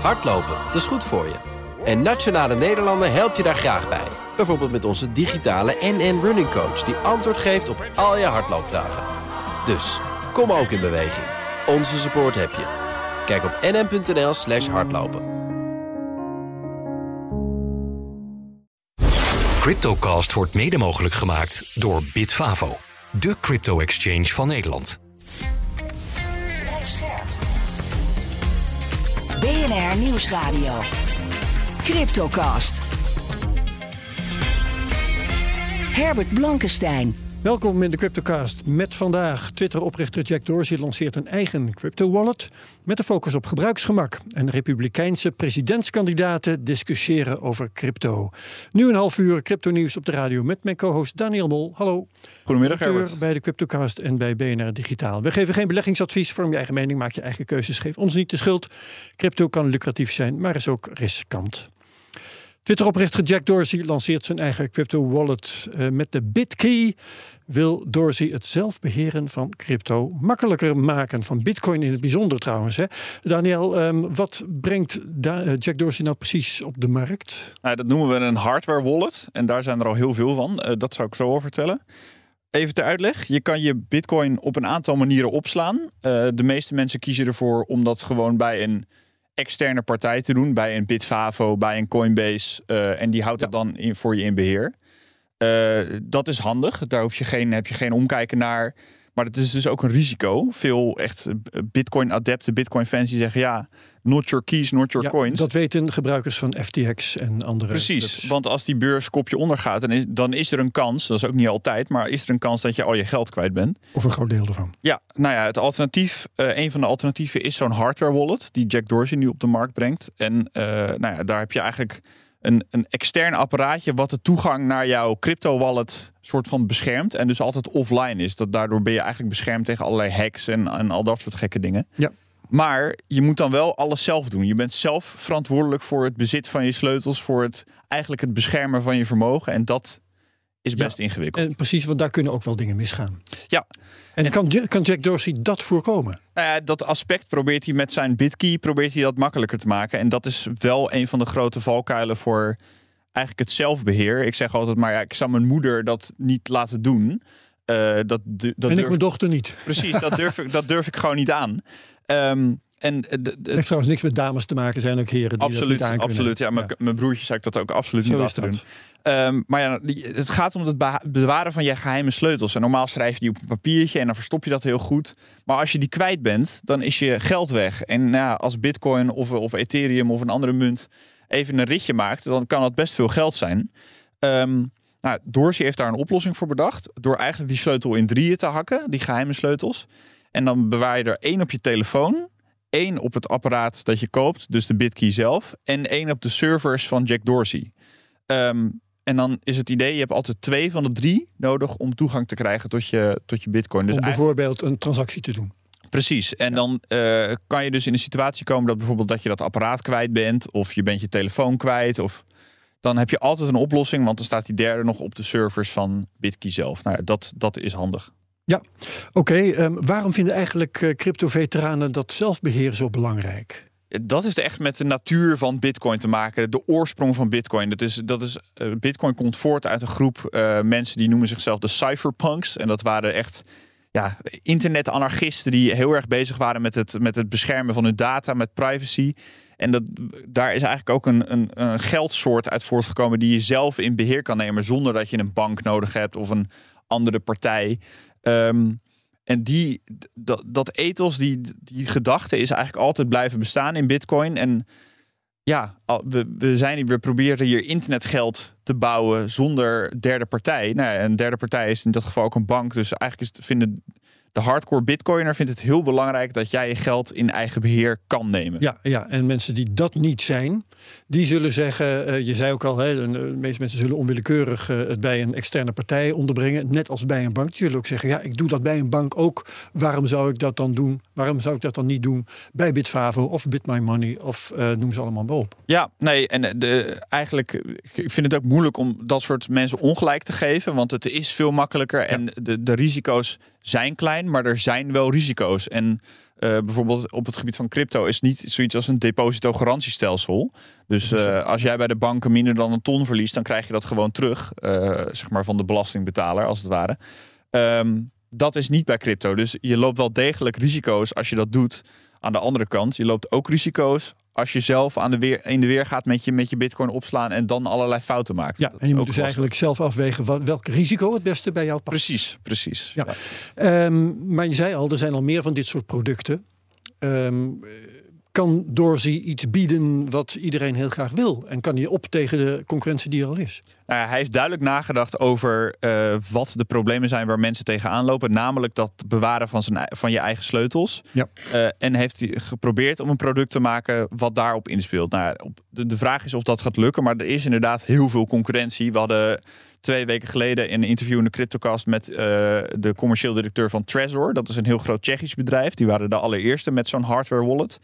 Hardlopen, dat is goed voor je. En Nationale Nederlanden helpt je daar graag bij. Bijvoorbeeld met onze digitale NN Running Coach... die antwoord geeft op al je hardloopvragen. Dus, kom ook in beweging. Onze support heb je. Kijk op nn.nl slash hardlopen. Cryptocast wordt mede mogelijk gemaakt door Bitfavo, de crypto-exchange van Nederland. BNR Nieuwsradio. Cryptocast. Herbert Blankenstein. Welkom in de CryptoCast met vandaag. Twitter-oprichter Jack Dorsey lanceert een eigen crypto-wallet met een focus op gebruiksgemak. En republikeinse presidentskandidaten discussiëren over crypto. Nu een half uur crypto-nieuws op de radio met mijn co-host Daniel Mol. Hallo. Goedemiddag Herbert. bij de CryptoCast en bij BNR Digitaal. We geven geen beleggingsadvies, vorm je eigen mening, maak je eigen keuzes, geef ons niet de schuld. Crypto kan lucratief zijn, maar is ook riskant. Twitter-oprichter Jack Dorsey lanceert zijn eigen crypto-wallet uh, met de BitKey. Wil Dorsey het zelfbeheren van crypto makkelijker maken, van Bitcoin in het bijzonder trouwens. Hè? Daniel, um, wat brengt uh, Jack Dorsey nou precies op de markt? Nou, dat noemen we een hardware wallet en daar zijn er al heel veel van. Uh, dat zou ik zo wel vertellen. Even ter uitleg. Je kan je bitcoin op een aantal manieren opslaan. de meeste mensen kiezen ervoor om dat gewoon bij een externe partij te doen. Bij een Bitfavo, bij een Coinbase. Uh, en die houdt ja. dat dan in, voor je in beheer. Uh, dat is handig. Daar hoef je geen, heb je geen omkijken naar. Maar het is dus ook een risico. Veel echt Bitcoin-adepten, Bitcoin-fans die zeggen... ja, not your keys, not your ja, coins. Dat weten gebruikers van FTX en andere... Precies, clubs. want als die beurs kopje ondergaat... Dan is, dan is er een kans, dat is ook niet altijd... maar is er een kans dat je al je geld kwijt bent. Of een groot deel ervan. Ja, nou ja, het alternatief... Uh, een van de alternatieven is zo'n hardware wallet... die Jack Dorsey nu op de markt brengt. En uh, nou ja, daar heb je eigenlijk... Een, een extern apparaatje wat de toegang naar jouw crypto wallet soort van beschermt en dus altijd offline is. Dat daardoor ben je eigenlijk beschermd tegen allerlei hacks en, en al dat soort gekke dingen. Ja. Maar je moet dan wel alles zelf doen. Je bent zelf verantwoordelijk voor het bezit van je sleutels, voor het eigenlijk het beschermen van je vermogen. En dat is best ja, ingewikkeld. En precies, want daar kunnen ook wel dingen misgaan. Ja. En, en kan, kan Jack Dorsey dat voorkomen? Nou ja, dat aspect probeert hij met zijn BitKey probeert hij dat makkelijker te maken. En dat is wel een van de grote valkuilen voor eigenlijk het zelfbeheer. Ik zeg altijd maar, ja, ik zou mijn moeder dat niet laten doen. Uh, dat, dat en durf... ik mijn dochter niet. Precies, dat durf ik, dat durf ik gewoon niet aan. Um, en het heeft trouwens niks met dames te maken, zijn ook heren die absoluut, dat Absoluut, ja, ja. mijn broertje zou ik dat ook absoluut Zo niet laten doen. Um, maar ja, het gaat om het bewaren van je geheime sleutels. En normaal schrijf je die op een papiertje en dan verstop je dat heel goed. Maar als je die kwijt bent, dan is je geld weg. En nou ja, als Bitcoin of, of Ethereum of een andere munt even een ritje maakt, dan kan dat best veel geld zijn. Um, nou, Dorsey heeft daar een oplossing voor bedacht. Door eigenlijk die sleutel in drieën te hakken, die geheime sleutels. En dan bewaar je er één op je telefoon, één op het apparaat dat je koopt, dus de BitKey zelf, en één op de servers van Jack Dorsey. Um, en dan is het idee, je hebt altijd twee van de drie nodig om toegang te krijgen tot je, tot je bitcoin. Dus om bijvoorbeeld een transactie te doen. Precies. En ja. dan uh, kan je dus in een situatie komen dat bijvoorbeeld dat je dat apparaat kwijt bent, of je bent je telefoon kwijt, of dan heb je altijd een oplossing, want dan staat die derde nog op de servers van BitKey zelf. Nou, dat, dat is handig. Ja, oké. Um, waarom vinden eigenlijk uh, crypto-veteranen dat zelfbeheer zo belangrijk? Dat is echt met de natuur van Bitcoin te maken. De oorsprong van Bitcoin. Dat is, dat is, uh, Bitcoin komt voort uit een groep uh, mensen die noemen zichzelf de cypherpunks. En dat waren echt ja, internetanarchisten die heel erg bezig waren met het, met het beschermen van hun data, met privacy. En dat, daar is eigenlijk ook een, een, een geldsoort uit voortgekomen die je zelf in beheer kan nemen zonder dat je een bank nodig hebt of een andere partij. Um, en die, dat, dat ethos, die, die gedachte is eigenlijk altijd blijven bestaan in Bitcoin. En ja, we, we, zijn, we proberen hier internetgeld te bouwen zonder derde partij. Nou, een derde partij is in dat geval ook een bank. Dus eigenlijk is, vinden de hardcore bitcoiner vindt het heel belangrijk dat jij je geld in eigen beheer kan nemen. Ja, ja en mensen die dat niet zijn, die zullen zeggen, uh, je zei ook al, hè, de meeste mensen zullen onwillekeurig uh, het bij een externe partij onderbrengen, net als bij een bank. Die zullen ook zeggen, ja, ik doe dat bij een bank ook. Waarom zou ik dat dan doen? Waarom zou ik dat dan niet doen bij Bitfavo of BitMyMoney of uh, noem ze allemaal maar op? Ja, nee, en de, eigenlijk, ik vind het ook moeilijk om dat soort mensen ongelijk te geven, want het is veel makkelijker ja. en de, de risico's zijn klein, maar er zijn wel risico's. En uh, bijvoorbeeld op het gebied van crypto is niet zoiets als een depositogarantiestelsel. Dus uh, als jij bij de banken minder dan een ton verliest, dan krijg je dat gewoon terug, uh, zeg maar van de belastingbetaler als het ware. Um, dat is niet bij crypto. Dus je loopt wel degelijk risico's als je dat doet. Aan de andere kant, je loopt ook risico's als je zelf aan de weer, in de weer gaat met je, met je bitcoin opslaan en dan allerlei fouten maakt. Ja, en je moet dus eigenlijk zelf afwegen wat, welk risico het beste bij jou past. Precies, precies. Ja. Ehm, maar je zei al, er zijn al meer van dit soort producten. Um, kan Dorsey iets bieden wat iedereen heel graag wil? En kan hij op tegen de concurrentie die er al is? Nou hij heeft duidelijk nagedacht over uh, wat de problemen zijn waar mensen tegenaan lopen. Namelijk dat bewaren van, zijn, van je eigen sleutels. Ja. Uh, en heeft hij geprobeerd om een product te maken wat daarop inspeelt. Nou, de, de vraag is of dat gaat lukken. Maar er is inderdaad heel veel concurrentie. We hadden twee weken geleden in een interview in de Cryptocast met uh, de commercieel directeur van Trezor. Dat is een heel groot Tsjechisch bedrijf. Die waren de allereerste met zo'n hardware wallet.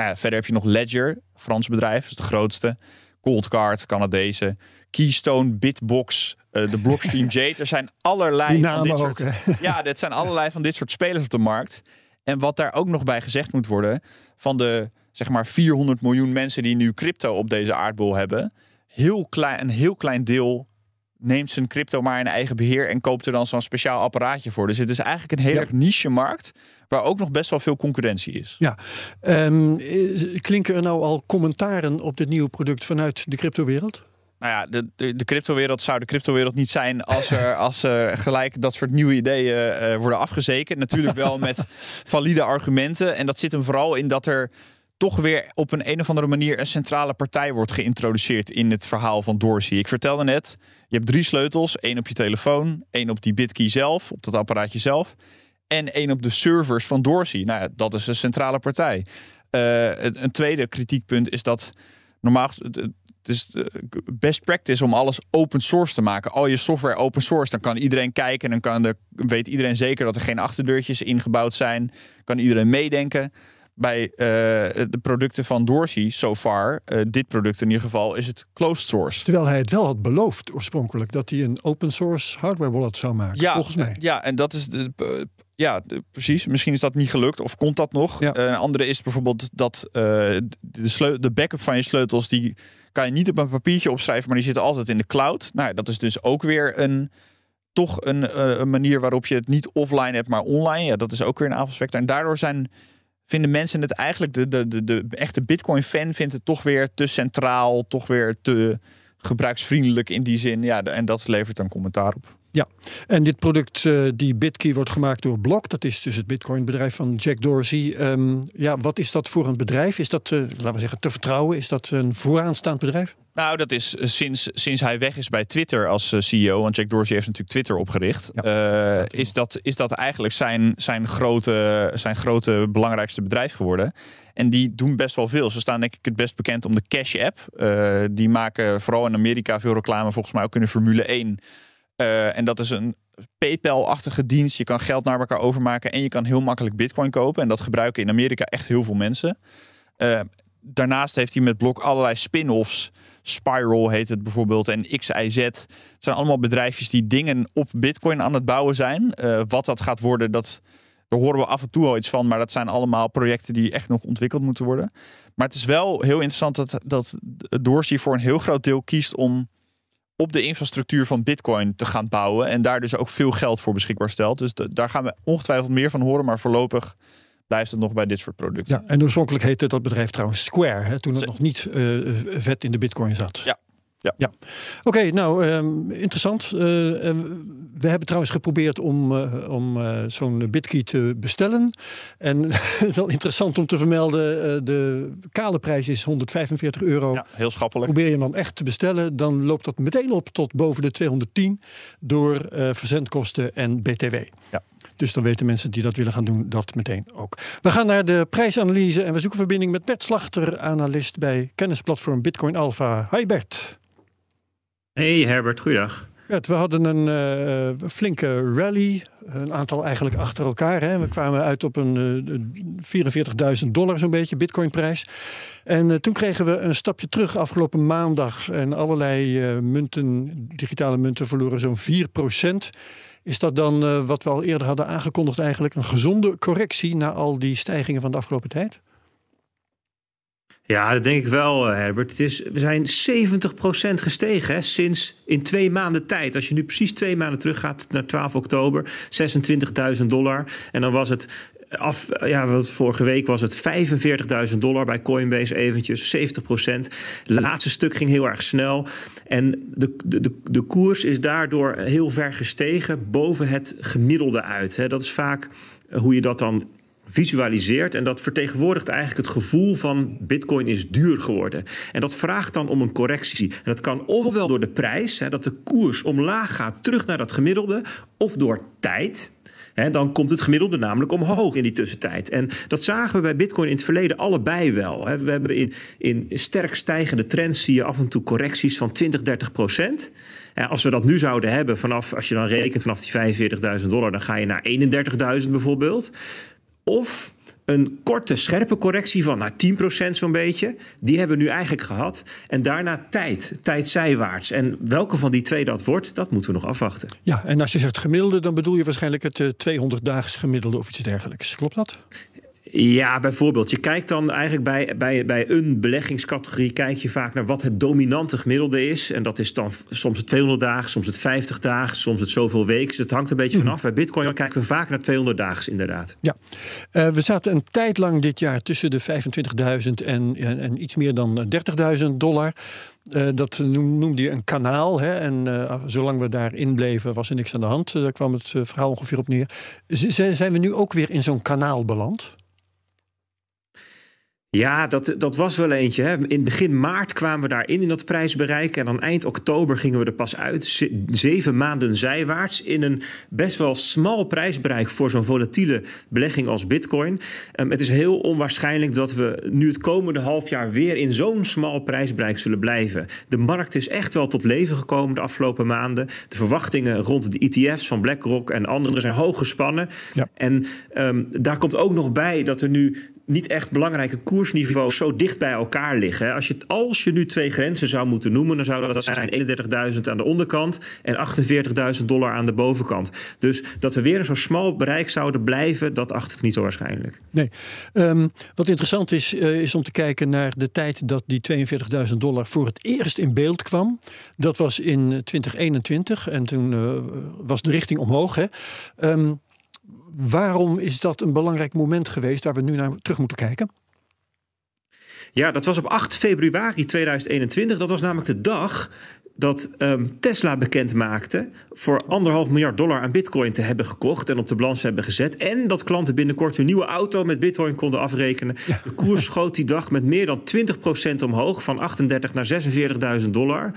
Uh, verder heb je nog Ledger, Frans bedrijf, is de grootste. Coldcard, Canadese. Keystone, Bitbox, uh, de Blockstream Jade. Er zijn allerlei van dit ook, soort. Ja, dit zijn allerlei van dit soort spelers op de markt. En wat daar ook nog bij gezegd moet worden, van de zeg maar 400 miljoen mensen die nu crypto op deze aardbol hebben, heel klein, een heel klein deel neemt zijn crypto maar in eigen beheer en koopt er dan zo'n speciaal apparaatje voor. Dus het is eigenlijk een hele ja. niche markt waar ook nog best wel veel concurrentie is. Ja, um, klinken er nou al commentaren op dit nieuwe product vanuit de cryptowereld? Nou ja, de, de, de cryptowereld zou de cryptowereld niet zijn als er, als er gelijk dat soort nieuwe ideeën uh, worden afgezekerd. Natuurlijk wel met valide argumenten. En dat zit hem vooral in dat er toch weer op een een of andere manier een centrale partij wordt geïntroduceerd in het verhaal van Dorsey. Ik vertelde net, je hebt drie sleutels. één op je telefoon, één op die bitkey zelf, op dat apparaatje zelf. En één op de servers van Dorsey. Nou ja, dat is een centrale partij. Uh, een tweede kritiekpunt is dat normaal het is best practice om alles open source te maken. Al je software open source, dan kan iedereen kijken en dan kan de, weet iedereen zeker dat er geen achterdeurtjes ingebouwd zijn. Kan iedereen meedenken bij uh, de producten van Dorsey so far, uh, dit product in ieder geval, is het closed source. Terwijl hij het wel had beloofd oorspronkelijk dat hij een open source hardware wallet zou maken, ja, volgens mij. Ja, en dat is de, ja, de, precies. Misschien is dat niet gelukt of komt dat nog. Ja. een andere is bijvoorbeeld dat de, sleu- de backup van je sleutels die kan je niet op een papiertje opschrijven, maar die zitten altijd in de cloud. Nou, dat is dus ook weer een toch een, een manier waarop je het niet offline hebt, maar online. Ja, dat is ook weer een aanvalsvector. En daardoor zijn vinden mensen het eigenlijk, de, de, de, de echte Bitcoin-fan vindt het toch weer te centraal, toch weer te gebruiksvriendelijk in die zin. Ja, en dat levert dan commentaar op. Ja, en dit product, uh, die BitKey, wordt gemaakt door Block. Dat is dus het Bitcoin-bedrijf van Jack Dorsey. Um, ja, wat is dat voor een bedrijf? Is dat, uh, laten we zeggen, te vertrouwen? Is dat een vooraanstaand bedrijf? Nou, dat is sinds, sinds hij weg is bij Twitter als CEO, want Jack Dorsey heeft natuurlijk Twitter opgericht, ja, uh, is, dat, is dat eigenlijk zijn, zijn, grote, zijn grote belangrijkste bedrijf geworden. En die doen best wel veel. Ze staan denk ik het best bekend om de Cash App. Uh, die maken vooral in Amerika veel reclame, volgens mij ook in de Formule 1. En dat is een PayPal-achtige dienst. Je kan geld naar elkaar overmaken en je kan heel makkelijk Bitcoin kopen. En dat gebruiken in Amerika echt heel veel mensen. daarnaast heeft hij met Blok allerlei spin-offs. Spiral heet het bijvoorbeeld en XIZ. Het zijn allemaal bedrijfjes die dingen op Bitcoin aan het bouwen zijn. Uh, wat dat gaat worden, dat, daar horen we af en toe al iets van. Maar dat zijn allemaal projecten die echt nog ontwikkeld moeten worden. Maar het is wel heel interessant dat, dat Dorsey voor een heel groot deel kiest om op de infrastructuur van Bitcoin te gaan bouwen. En daar dus ook veel geld voor beschikbaar stelt. Dus de, daar gaan we ongetwijfeld meer van horen. Maar voorlopig blijft het nog bij dit soort producten. Ja, en oorspronkelijk heette dat bedrijf trouwens Square, hè, toen het Z nog niet uh, vet in de bitcoin zat. Ja. Ja. ja. Oké, okay, nou um, interessant. Uh, we hebben trouwens geprobeerd om, uh, om uh, zo'n bitkey te bestellen. En wel interessant om te vermelden, de kale prijs is 145 euro. Ja, heel schappelijk. Probeer je hem dan echt te bestellen, dan loopt dat meteen op tot boven de 210 door verzendkosten en BTW. Ja. Dus dan weten mensen die dat willen gaan doen dat meteen ook. We gaan naar de prijsanalyse en we zoeken verbinding met Bert Slachter, analist bij kennisplatform Bitcoin Alpha. Hi Bert. Hey Herbert, goeiedag. Ja, we hadden een uh, flinke rally, een aantal eigenlijk achter elkaar. Hè. We kwamen uit op een uh, 44.000 dollar zo'n beetje, bitcoinprijs. En uh, toen kregen we een stapje terug afgelopen maandag. En allerlei munten, digitale munten verloren zo'n 4% Is dat dan wat we al eerder hadden aangekondigd eigenlijk een gezonde correctie na al die stijgingen van de afgelopen tijd? Ja, dat denk ik wel, eh, Herbert. Het is, we zijn 70% gestegen hè, sinds in twee maanden tijd. Als je nu precies twee maanden teruggaat naar 12 oktober, 26.000 dollar. En dan was het af, ja, wat vorige week was het 45.000 dollar bij Coinbase eventjes, 70 procent. Laatste stuk ging heel erg snel. En de, de, de koers is daardoor heel ver gestegen boven het gemiddelde uit. Dat is vaak hoe je dat dan visualiseert. En dat vertegenwoordigt eigenlijk het gevoel van Bitcoin is duur geworden. En dat vraagt dan om een correctie. En dat kan ofwel door de prijs, hè, dat de koers omlaag gaat terug naar dat gemiddelde, of door tijd. dan komt het gemiddelde namelijk omhoog in die tussentijd. En dat zagen we bij Bitcoin in het verleden allebei wel. We hebben in, in sterk stijgende trends zie je af en toe correcties van 20, 30 procent. Als we dat nu zouden hebben, vanaf, als je dan rekent vanaf die 45.000 dollar, dan ga je naar 31.000 bijvoorbeeld. Of een korte, scherpe correctie van nou, 10% zo'n beetje. Die hebben we nu eigenlijk gehad. En daarna tijd, tijd zijwaarts. En welke van die twee dat wordt, dat moeten we nog afwachten. Ja, en als je zegt gemiddelde, dan bedoel je waarschijnlijk het 200-daags eh, gemiddelde of iets dergelijks. Klopt dat? Ja, bijvoorbeeld. Je kijkt dan eigenlijk bij, bij, bij een beleggingscategorie... kijk je vaak naar wat het dominante gemiddelde is. En dat is dan soms het 200 dagen, soms het 50 dagen... soms het zoveel weken. Het hangt een beetje vanaf. Bij bitcoin kijken we vaak naar 200 dagen inderdaad. Ja, uh, we zaten een tijd lang dit jaar tussen de 25.000 en, en, en, iets meer dan 30.000 dollar... Uh, dat noemde je een kanaal. Hè? En uh, zolang we daarin bleven, was er niks aan de hand. daar kwam het verhaal ongeveer op neer. Z zijn we nu ook weer in zo'n kanaal beland? Ja, dat, dat was wel eentje. Hè. In begin maart kwamen we daarin in dat prijsbereik. En dan eind oktober gingen we er pas uit. Zeven maanden zijwaarts in een best wel smal prijsbereik voor zo'n volatiele belegging als Bitcoin. Um, het is heel onwaarschijnlijk dat we nu het komende half jaar weer in zo'n smal prijsbereik zullen blijven. De markt is echt wel tot leven gekomen de afgelopen maanden. De verwachtingen rond de ETF's van BlackRock en anderen zijn hoog gespannen. Ja. En um, daar komt ook nog bij dat er nu niet echt belangrijke koersniveaus zo dicht bij elkaar liggen. Als je, als je nu twee grenzen zou moeten noemen, dan zou dat zijn 31.000 aan de onderkant en 48.000 dollar aan de bovenkant. Dus dat we weer een zo smal bereik zouden blijven, dat acht ik niet zo waarschijnlijk. Nee. Um, wat interessant is, uh, is om te kijken naar de tijd dat die 42.000 dollar voor het eerst in beeld kwam. Dat was in 2021 en toen uh, was de richting omhoog. Hè. Um, waarom is dat een belangrijk moment geweest waar we nu naar terug moeten kijken? Ja, dat was op 8 februari 2021. Dat was namelijk de dag dat um, Tesla bekend maakte voor anderhalf miljard dollar aan bitcoin te hebben gekocht en op de balans hebben gezet. En dat klanten binnenkort hun nieuwe auto met bitcoin konden afrekenen. De koers schoot die dag met meer dan 20% omhoog, van 38 naar 46.000 dollar.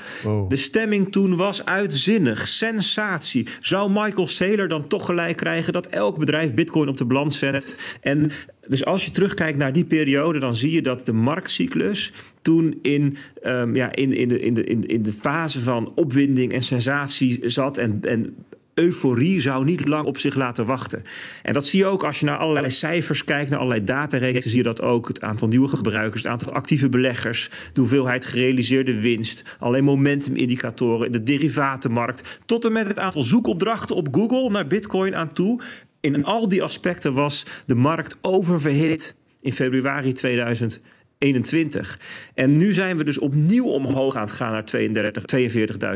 De stemming toen was uitzinnig, sensatie. Zou Michael Saylor dan toch gelijk krijgen dat elk bedrijf bitcoin op de balans zet? En dus als je terugkijkt naar die periode, dan zie je dat de marktcyclus toen in, um, ja, in, in, de, in, de, in, de fase van opwinding en sensatie zat. En, en euforie zou niet lang op zich laten wachten. En dat zie je ook als je naar allerlei cijfers kijkt, naar allerlei datareekenen, zie je dat ook. Het aantal nieuwe gebruikers, het aantal actieve beleggers, de hoeveelheid gerealiseerde winst, alleen momentumindicatoren, de derivatenmarkt, tot en met het aantal zoekopdrachten op Google naar Bitcoin aan toe in al die aspecten was de markt oververhit in februari 2021. En nu zijn we dus opnieuw omhoog aan het gaan naar 32,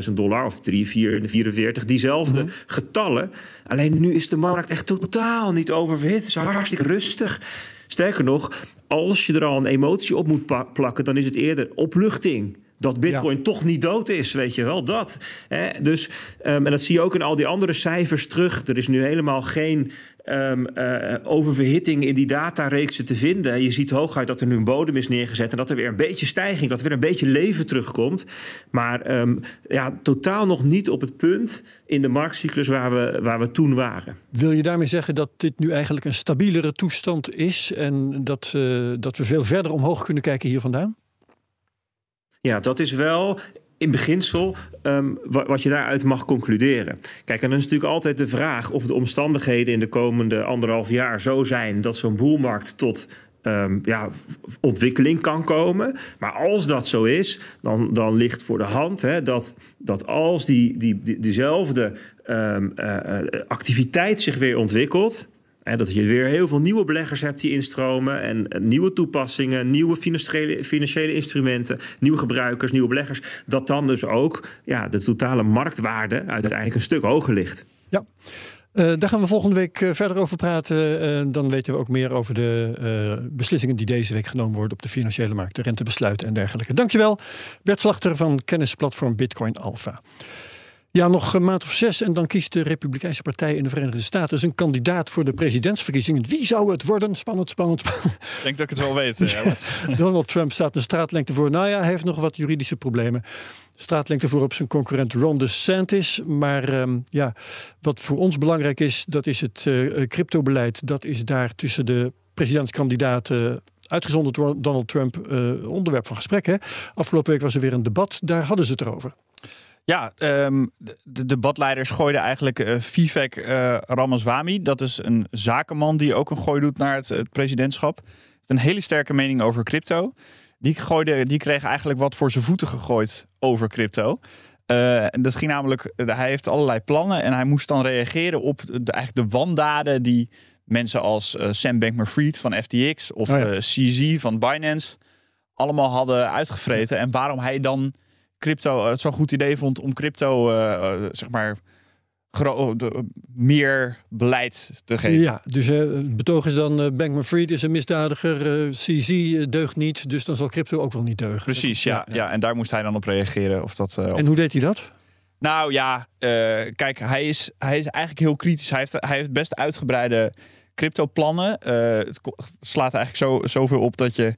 42.000 dollar of 3, 4, 44. Diezelfde mhm. getallen. Alleen nu is de markt echt totaal niet oververhit. Het is hartstikke rustig. Sterker nog, als je er al een emotie op moet plakken, dan is het eerder opluchting dat Bitcoin toch niet dood is, weet je wel, dat. Hè? Dus, um, en dat zie je ook in al die andere cijfers terug. Er is nu helemaal geen um, uh, oververhitting in die datareeksen te vinden. Je ziet hooguit dat er nu een bodem is neergezet en dat er weer een beetje stijging, dat er weer een beetje leven terugkomt. Maar um, ja, totaal nog niet op het punt in de marktcyclus waar we, waar we toen waren. Wil je daarmee zeggen dat dit nu eigenlijk een stabielere toestand is en dat, uh, dat we veel verder omhoog kunnen kijken hier vandaan? Ja, dat is wel in beginsel ehm, wat, je daaruit mag concluderen. Kijk, en dan is natuurlijk altijd de vraag of de omstandigheden in de komende anderhalf jaar zo zijn dat zo'n boelmarkt tot um, ja, ontwikkeling kan komen. Maar als dat zo is, dan, dan ligt voor de hand hè, dat, dat als die, die, die, diezelfde um, uh, activiteit zich weer ontwikkelt. En dat je weer heel veel nieuwe beleggers hebt die instromen. En, nieuwe toepassingen, nieuwe financiële, financiële instrumenten, nieuwe gebruikers, nieuwe beleggers. Dat dan dus ook ja, de totale marktwaarde uiteindelijk een stuk hoger ligt. Ja. Uh, daar gaan we volgende week uh, verder over praten. Uh, dan weten we ook meer over de beslissingen die deze week genomen worden op de financiële markt, de rentebesluiten en dergelijke. Dankjewel, Bert Slachter van kennisplatform Bitcoin Alpha. Ja, nog een maand of zes en dan kiest de Republikeinse Partij in de Verenigde Staten dus een kandidaat voor de presidentsverkiezingen. Wie zou het worden? Spannend, spannend, spannend. Ik denk dat ik het wel weet. Donald Trump staat een straatlengte voor. Nou ja, hij heeft nog wat juridische problemen. Straatlengte voor op zijn concurrent Ron DeSantis. Maar um, ja, wat voor ons belangrijk is, dat is het uh, cryptobeleid. Dat is daar tussen de presidentskandidaten uitgezonderd door Donald Trump uh, onderwerp van gesprek. Hè? Afgelopen week was er weer een debat, daar hadden ze het erover. Ja, um, de debatleiders gooiden eigenlijk uh, Vivek uh, Ramaswamy. Dat is een zakenman die ook een gooi doet naar het, het presidentschap. Heeft een hele sterke mening over crypto. Die, gooide, die kreeg eigenlijk wat voor zijn voeten gegooid over crypto. Uh, dat ging namelijk, hij heeft allerlei plannen en hij moest dan reageren op de, eigenlijk de wandaden die mensen als Sam Bankman-Fried van FTX of oh ja. CZ van Binance allemaal hadden uitgevreten. En waarom hij dan crypto het zo'n goed idee vond om crypto, uh, zeg maar, meer beleid te geven. Ja, dus uh, het betoog is dan uh, Bankman-Fried is een misdadiger, uh, CZ deugt niet, dus dan zal crypto ook wel niet deugen. Precies, ja, ja. ja. En daar moest hij dan op reageren. Of dat, en hoe deed hij dat? Nou ja, kijk, hij is, hij is eigenlijk heel kritisch. Hij heeft, hij heeft best uitgebreide crypto plannen. het slaat eigenlijk zo, zoveel op dat je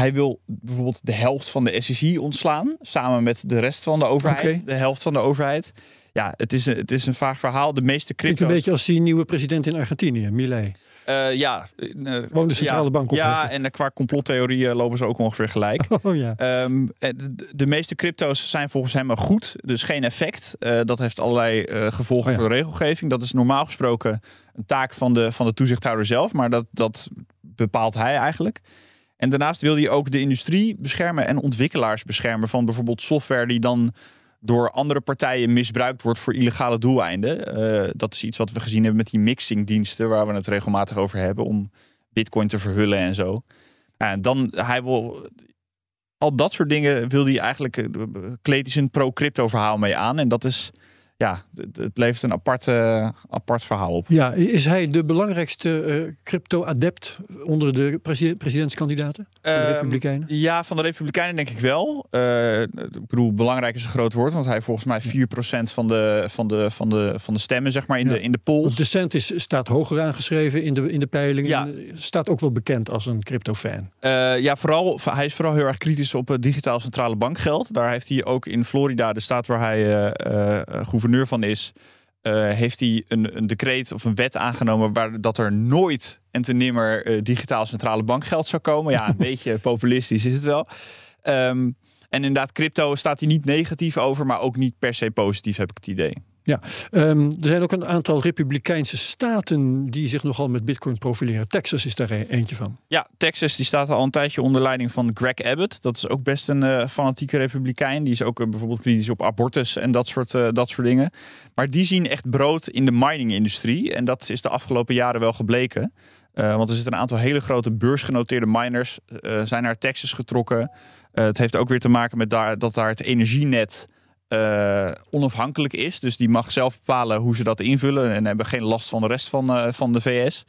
hij wil bijvoorbeeld de helft van de SEC ontslaan, samen met de rest van de overheid. Okay. De helft van de overheid. Ja, het is een, het is een vaag verhaal. De meeste crypto's... een beetje als die nieuwe president in Argentinië, Milei. Uh, ja. Uh, Woon de centrale ja, bank op. Ja, en qua complottheorieën lopen ze ook ongeveer gelijk. Oh, ja. Um, de, de, meeste crypto's zijn volgens hem goed, dus geen effect. Uh, dat heeft allerlei gevolgen oh, ja. voor de regelgeving. Dat is normaal gesproken een taak van de, van de toezichthouder zelf, maar dat, dat bepaalt hij eigenlijk. En daarnaast wil hij ook de industrie beschermen en ontwikkelaars beschermen van bijvoorbeeld software die dan door andere partijen misbruikt wordt voor illegale doeleinden. Uh, dat is iets wat we gezien hebben met die mixingdiensten, waar we het regelmatig over hebben, om bitcoin te verhullen en zo. En dan, hij wil, al dat soort dingen wil hij eigenlijk, uh, kleed hij zijn pro-crypto verhaal mee aan. En dat is ja, het levert een apart, uh, apart verhaal op. Ja, is hij de belangrijkste uh, crypto-adept onder de presidentskandidaten? Van de um, Republikeinen? Ja, van de Republikeinen denk ik wel. Uh, ik bedoel, belangrijk is een groot woord, want hij heeft volgens mij 4% van de, van, de, van, de, van de stemmen zeg maar, in, ja. de, in de polls. De Centis staat hoger aangeschreven in de, in de peilingen. Ja. Staat ook wel bekend als een crypto-fan. ja, vooral, hij is vooral heel erg kritisch op het digitaal centrale bankgeld. Daar heeft hij ook in Florida, de staat waar hij gouverneur van is, uh, heeft hij een, een, decreet of een wet aangenomen waar dat er nooit en te nimmer uh, digitaal centrale bankgeld zou komen. Ja, een beetje populistisch is het wel. Um, en inderdaad, crypto staat hij niet negatief over, maar ook niet per se positief, heb ik het idee. Ja, um, er zijn ook een aantal republikeinse staten die zich nogal met bitcoin profileren. Texas is daar eentje van. Ja, Texas die staat al een tijdje onder leiding van Greg Abbott. Dat is ook best een uh, fanatieke republikein. Die is ook uh, bijvoorbeeld kritisch op abortus en dat soort, uh, dat soort dingen. Maar die zien echt brood in de mining-industrie. En dat is de afgelopen jaren wel gebleken. want er zitten een aantal hele grote beursgenoteerde miners zijn naar Texas getrokken. het heeft ook weer te maken met daar, dat daar het energienet uh, onafhankelijk is. Dus die mag zelf bepalen hoe ze dat invullen en hebben geen last van de rest van, uh, van de VS.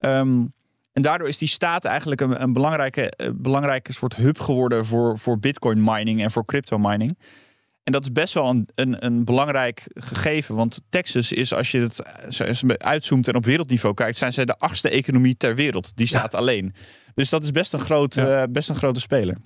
Um, en daardoor is die staat eigenlijk een, een belangrijke, uh, belangrijke soort hub geworden voor, voor bitcoin mining en voor crypto mining. En dat is best wel een, een, een belangrijk gegeven. Want Texas is, als je het uitzoomt en op wereldniveau kijkt, zijn zij de achtste economie ter wereld. Die staat ja. alleen. Dus dat is best een, groot, ja. best een grote speler.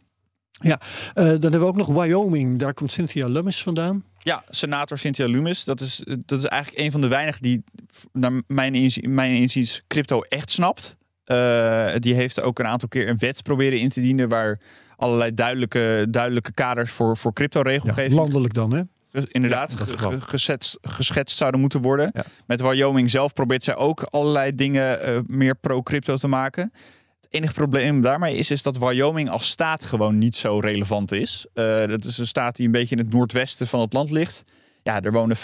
Ja, uh, dan hebben we ook nog Wyoming. Daar komt Cynthia Lummis vandaan. Ja, senator Cynthia Lummis. Dat is, dat is eigenlijk een van de weinigen die naar mijn, inziens, mijn inziens crypto echt snapt. Eh, die heeft ook een aantal keer een wet proberen in te dienen waar allerlei duidelijke, duidelijke kaders voor, voor Ja, crypto-regelgeving landelijk dan, hè? inderdaad Ja, geschetst, zouden moeten worden. Ja. Met Wyoming zelf probeert zij ook allerlei dingen eh, meer pro-crypto te maken. Het enige probleem daarmee is, is dat Wyoming als staat gewoon niet zo relevant is. Eh, dat is een staat die een beetje in het noordwesten van het land ligt. Ja, er wonen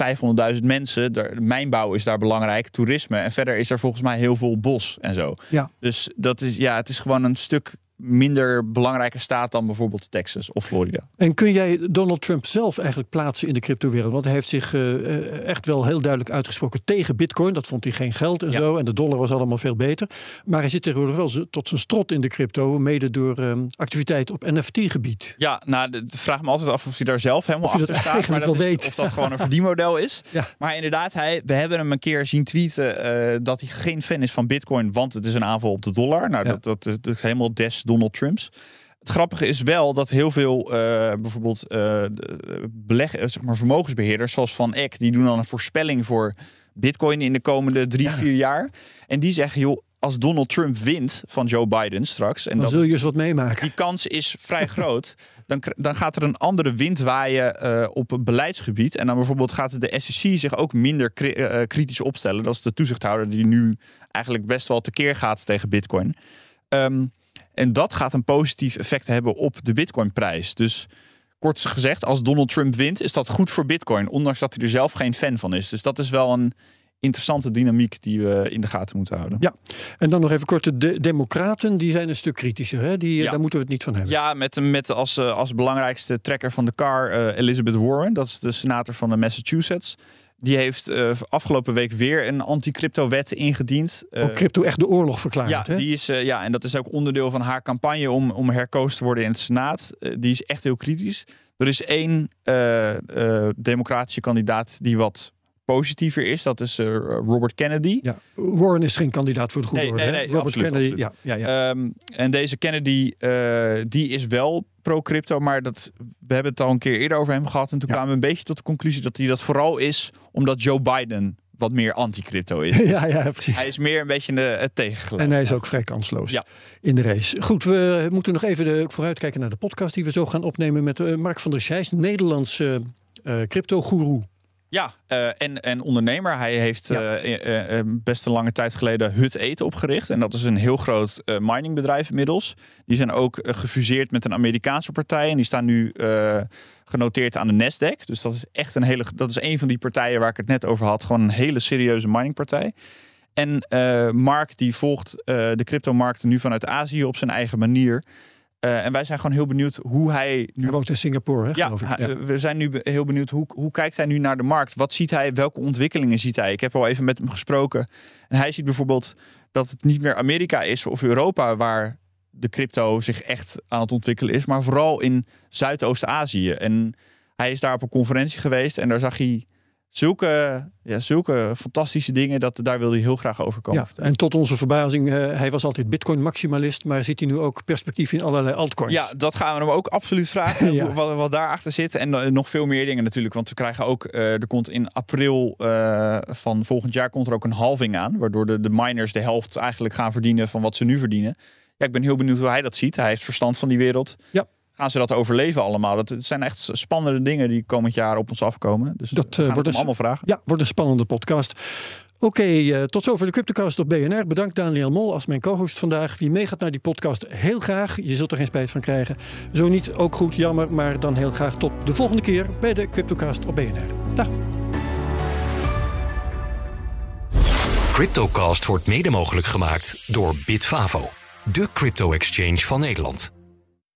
500.000 mensen. Er, mijnbouw is daar belangrijk, toerisme. En verder is er volgens mij heel veel bos en zo. Ja. Dus dat is, ja, het is gewoon een stuk minder belangrijke staat dan bijvoorbeeld Texas of Florida. En kun jij Donald Trump zelf eigenlijk plaatsen in de cryptowereld? Want hij heeft zich eh, eh, echt wel heel duidelijk uitgesproken tegen bitcoin. Dat vond hij geen geld en Ja. zo. En de dollar was allemaal veel beter. Maar hij zit tegenwoordig wel tot zijn strot in de crypto. Mede door ehm, activiteit op NFT-gebied. Ja, nou, de- de- vraag me altijd af of hij daar zelf helemaal Of achter staat. Maar dat is, weet. Of dat gewoon een verdienmodel is. Ja. Maar inderdaad, hij, we hebben hem een keer zien tweeten eh, dat hij geen fan is van bitcoin, want het is een aanval op de dollar. Nou, Ja. dat, dat, is, dat is helemaal des Donald Trumps. Het grappige is wel dat heel veel eh, bijvoorbeeld de- beleg, eh, zeg maar vermogensbeheerders, zoals Van Eck, die doen dan een voorspelling voor bitcoin in de komende drie, Ja. vier jaar. En die zeggen, joh, als Donald Trump wint van Joe Biden straks, en Dan dat zul je eens wat meemaken. die kans is vrij groot. Dan, dan gaat er een andere wind waaien op het beleidsgebied. En dan bijvoorbeeld gaat de SEC zich ook minder kri- kritisch opstellen. Dat is de toezichthouder die nu eigenlijk best wel tekeer gaat tegen Bitcoin. Ehm, en dat gaat een positief effect hebben op de Bitcoin-prijs. Dus kort gezegd, als Donald Trump wint, is dat goed voor Bitcoin. Ondanks dat hij er zelf geen fan van is. Dus dat is wel een interessante dynamiek die we in de gaten moeten houden. Ja, en dan nog even kort. De de democraten die zijn een stuk kritischer. Hè? Die, Ja. Daar moeten we het niet van hebben. Ja, met, met als, eh, als belangrijkste trekker van de car eh, Elizabeth Warren. Dat is de senator van de Massachusetts. Die heeft eh, afgelopen week weer een anti-crypto-wet ingediend. Ook crypto echt de oorlog verklaard. ja, hè? die is, eh, ja, en dat is ook onderdeel van haar campagne om, om herkozen te worden in het Senaat. Die is echt heel kritisch. Er is één democratische kandidaat die wat positiever is. Dat is Robert Kennedy. Ja, Warren is geen kandidaat voor de goede Nee, orde. nee, hè? nee, Robert absoluut, Kennedy, absoluut. ja, ja, ja. Ehm, en deze Kennedy, die is wel pro-crypto, maar dat, we hebben het al een keer eerder over hem gehad. En toen Ja. kwamen we een beetje tot de conclusie dat hij dat vooral is omdat Joe Biden wat meer anti-crypto is. ja, ja, precies. Hij is meer een beetje de, het tegengeluid. En hij is ook vrij kansloos Ja. in de race. Goed, we moeten nog even de, vooruitkijken naar de podcast die we zo gaan opnemen met eh, Mark van der Scheijs, Nederlandse eh crypto-goeroe. Ja, eh, en, en ondernemer. Hij heeft Ja. eh, eh, best een lange tijd geleden Hut Eten opgericht. En dat is een heel groot miningbedrijf inmiddels. Die zijn ook gefuseerd met een Amerikaanse partij. En die staan nu genoteerd aan de Nasdaq. Dus dat is echt een hele. Dat is een van die partijen waar ik het net over had. Gewoon een hele serieuze miningpartij. En Mark die volgt de cryptomarkten nu vanuit Azië op zijn eigen manier. Eh, en wij zijn gewoon heel benieuwd hoe hij nu Hij woont in Singapore, hè, ja, geloof ik. hij- we zijn nu heel benieuwd hoe, hoe kijkt hij nu naar de markt? Wat ziet hij? Welke ontwikkelingen ziet hij? Ik heb al even met hem gesproken. En hij ziet bijvoorbeeld dat het niet meer Amerika is of Europa waar de crypto zich echt aan het ontwikkelen is, maar vooral in Zuidoost-Azië. En hij is daar op een conferentie geweest en daar zag hij zulke, ja, zulke fantastische dingen dat daar wil hij heel graag over komen. Ja, en tot onze verbazing, eh, hij was altijd bitcoin-maximalist, maar ziet hij nu ook perspectief in allerlei altcoins. Ja, dat gaan we hem ook absoluut vragen. Ja. hoe- wat, wat daarachter zit. En eh, nog veel meer dingen natuurlijk. Want we krijgen ook. eh, er komt in april eh, van volgend jaar komt er ook een halving aan. Waardoor de, de miners de helft eigenlijk gaan verdienen van wat ze nu verdienen. Ja, ik ben heel benieuwd hoe hij dat ziet. Hij heeft verstand van die wereld. Ja. Gaan ze dat overleven allemaal? Dat, het zijn echt spannende dingen die komend jaar op ons afkomen. Dus Dat, we eh, gaan wordt het hem allemaal vragen. Ja, wordt een spannende podcast. Oké, eh, tot zover de Cryptocast op BNR. Bedankt Daniel Mol als mijn co-host vandaag. Wie meegaat naar die podcast, heel graag. Je zult er geen spijt van krijgen. Zo niet, ook goed, jammer. Maar dan heel graag tot de volgende keer bij de Cryptocast op BNR. Dag. Cryptocast wordt mede mogelijk gemaakt door Bitfavo, de crypto-exchange van Nederland.